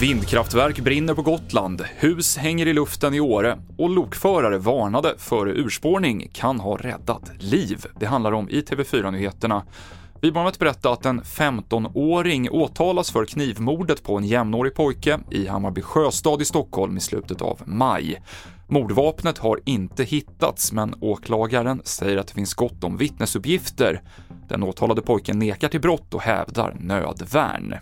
Vindkraftverk brinner på Gotland, hus hänger i luften i Åre och lokförare varnade före urspårning kan ha räddat liv. Det handlar om i TV4-nyheterna. Vi börjar med att berätta att en 15-åring åtalas för knivmordet på en jämnårig pojke i Hammarby sjöstad i Stockholm i slutet av maj. Mordvapnet har inte hittats, men åklagaren säger att det finns gott om vittnesuppgifter. Den åtalade pojken nekar till brott och hävdar nödvärn.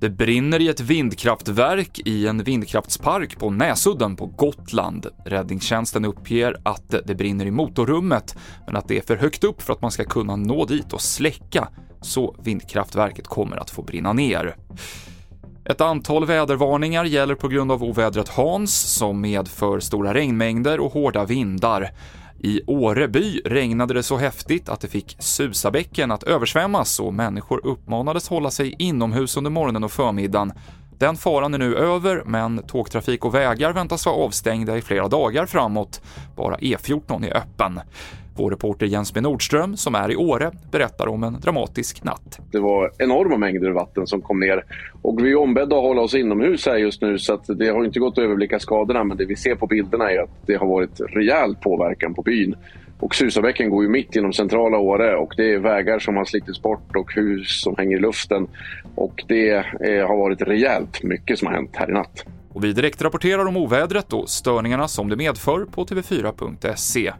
Det brinner i ett vindkraftverk i en vindkraftspark på Näsudden på Gotland. Räddningstjänsten uppger att det brinner i motorrummet, men att det är för högt upp för att man ska kunna nå dit och släcka, så vindkraftverket kommer att få brinna ner. Ett antal vädervarningar gäller på grund av ovädret Hans som medför stora regnmängder och hårda vindar. I Åreby regnade det så häftigt att det fick Susabäcken att översvämmas och människor uppmanades hålla sig inomhus under morgonen och förmiddagen. Den faran är nu över, men tågtrafik och vägar väntas vara avstängda i flera dagar framåt. Bara E14 är öppen. Vår reporter Jens B Nordström, som är i Åre, berättar om en dramatisk natt. Det var enorma mängder vatten som kom ner och vi är ombedda att hålla oss inomhus här just nu så att det har inte gått att överblicka skadorna men det vi ser på bilderna är att det har varit rejäl påverkan på byn. Och Susabäcken går ju mitt genom centrala Åre och det är vägar som har slitits bort och hus som hänger i luften. Och det eh, har varit rejält mycket som har hänt här i natt. Och vi direkt rapporterar om ovädret och störningarna som det medför på tv4.se.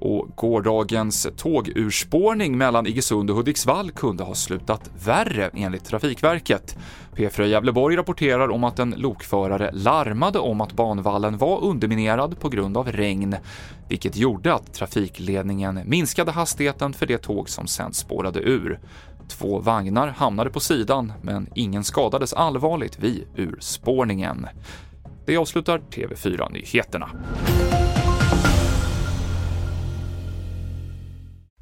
Och gårdagens tågurspårning mellan Iggesund och Hudiksvall kunde ha slutat värre enligt Trafikverket. P4 Gävleborg rapporterar om att en lokförare larmade om att banvallen var underminerad på grund av regn, vilket gjorde att trafikledningen minskade hastigheten för det tåg som sen spårade ur. Två vagnar hamnade på sidan, men ingen skadades allvarligt vid urspårningen. Det avslutar TV4-nyheterna.